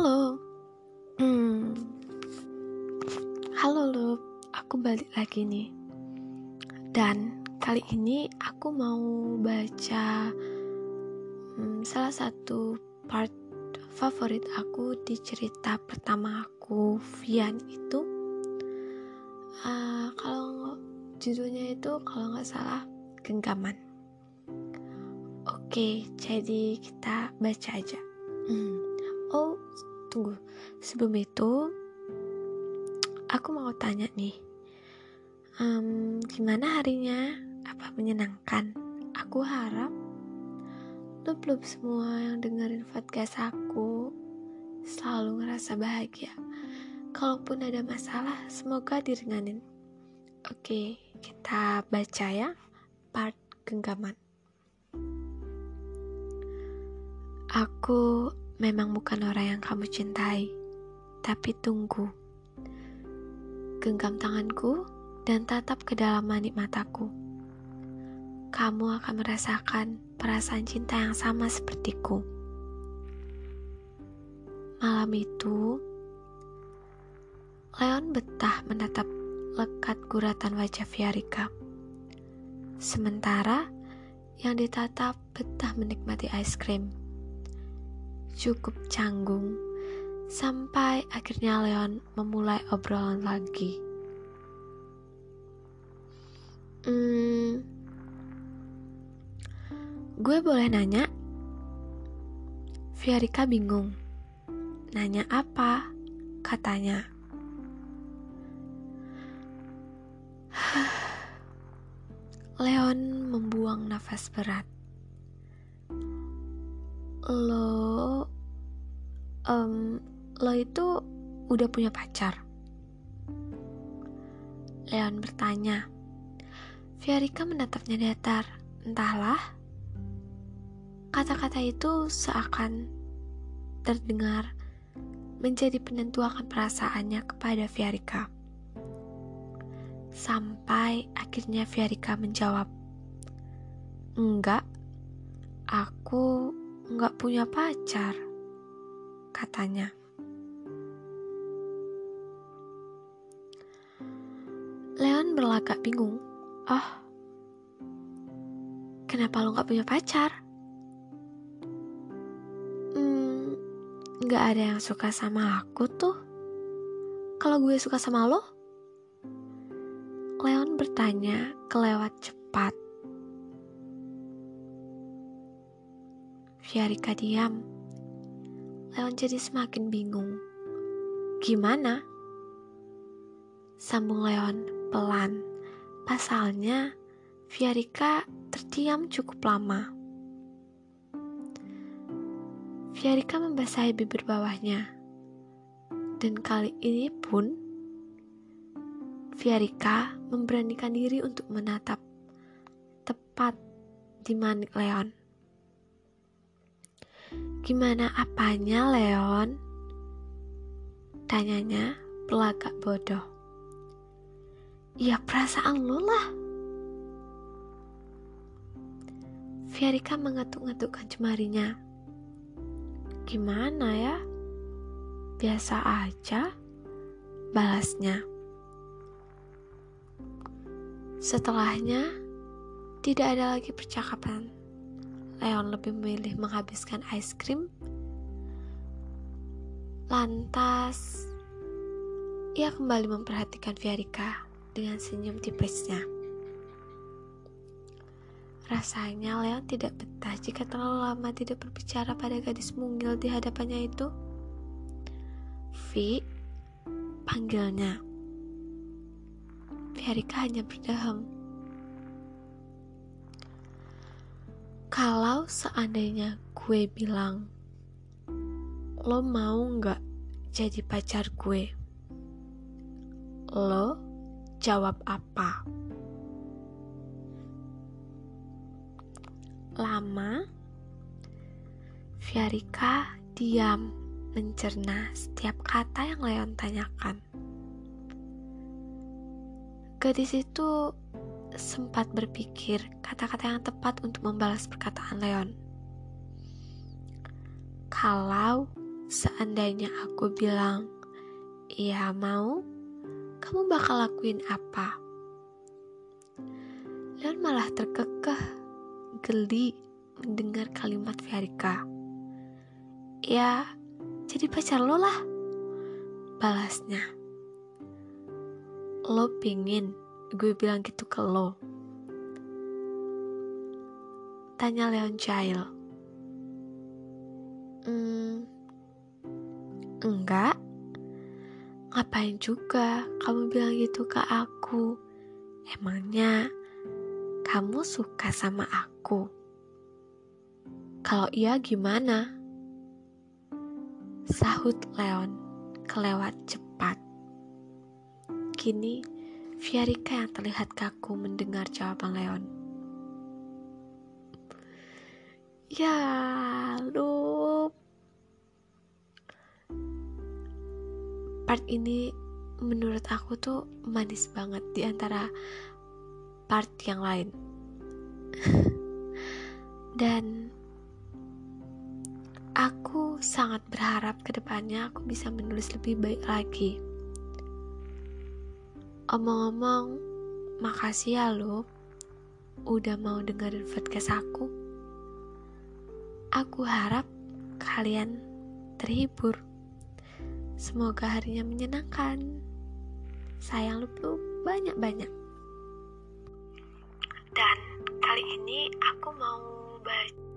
Halo. Hmm. Halo lo, aku balik lagi nih. Dan kali ini aku mau baca hmm, salah satu part favorit aku di cerita pertama aku, Vian itu. Uh, kalau judulnya itu kalau nggak salah genggaman. Oke, jadi kita baca aja. Hmm. Oh, tunggu. Sebelum itu, aku mau tanya nih. Um, gimana harinya? Apa menyenangkan? Aku harap lu belum semua yang dengerin podcast aku selalu ngerasa bahagia. Kalaupun ada masalah, semoga diringanin. Oke, kita baca ya part genggaman. Aku memang bukan orang yang kamu cintai, tapi tunggu. Genggam tanganku dan tatap ke dalam manik mataku. Kamu akan merasakan perasaan cinta yang sama sepertiku. Malam itu, Leon betah menatap lekat guratan wajah Fiarika. Sementara yang ditatap betah menikmati es krim cukup canggung sampai akhirnya Leon memulai obrolan lagi. Hmm, gue boleh nanya? Fiarika bingung. Nanya apa? Katanya. Leon membuang nafas berat. Lo um, lo itu udah punya pacar? Leon bertanya. Fiarika menatapnya datar. Entahlah. Kata-kata itu seakan terdengar menjadi penentu akan perasaannya kepada Fiarika. Sampai akhirnya Fiarika menjawab, Enggak, aku enggak punya pacar katanya. Leon berlagak bingung. Oh, kenapa lo gak punya pacar? Hmm, gak ada yang suka sama aku tuh. Kalau gue suka sama lo? Leon bertanya kelewat cepat. Fiarika diam. Leon jadi semakin bingung. Gimana? Sambung Leon pelan. Pasalnya, Fiarika terdiam cukup lama. Fiarika membasahi bibir bawahnya. Dan kali ini pun, Fiarika memberanikan diri untuk menatap tepat di manik Leon. Gimana apanya, Leon? Tanyanya pelagak bodoh. Ya perasaan lu lah. Fiarika mengetuk-ngetukkan jemarinya. Gimana ya? Biasa aja, balasnya. Setelahnya, tidak ada lagi percakapan. Leon lebih memilih menghabiskan es krim. Lantas, ia kembali memperhatikan Fiarika dengan senyum tipisnya. Rasanya Leon tidak betah jika terlalu lama tidak berbicara pada gadis mungil di hadapannya itu. Vi, panggilnya. Fiarika hanya berdaham. Seandainya gue bilang, lo mau nggak jadi pacar gue? Lo jawab apa? Lama, Fiarika diam mencerna setiap kata yang Leon tanyakan. Gadis itu sempat berpikir kata-kata yang tepat untuk membalas perkataan Leon. Kalau seandainya aku bilang, "Iya, mau," kamu bakal lakuin apa? Leon malah terkekeh, geli mendengar kalimat Fiarika. Ya, jadi pacar lo lah. Balasnya. Lo pingin gue bilang gitu ke lo. Tanya Leon Child. Hmm, enggak. Ngapain juga kamu bilang gitu ke aku? Emangnya kamu suka sama aku? Kalau iya gimana? Sahut Leon kelewat cepat. Kini Fiarika yang terlihat kaku mendengar jawaban Leon. Ya, lu part ini menurut aku tuh manis banget di antara part yang lain. Dan aku sangat berharap ke depannya aku bisa menulis lebih baik lagi. Omong-omong, makasih ya lo udah mau dengerin podcast aku. Aku harap kalian terhibur. Semoga harinya menyenangkan. Sayang lu banyak-banyak. Dan kali ini aku mau baca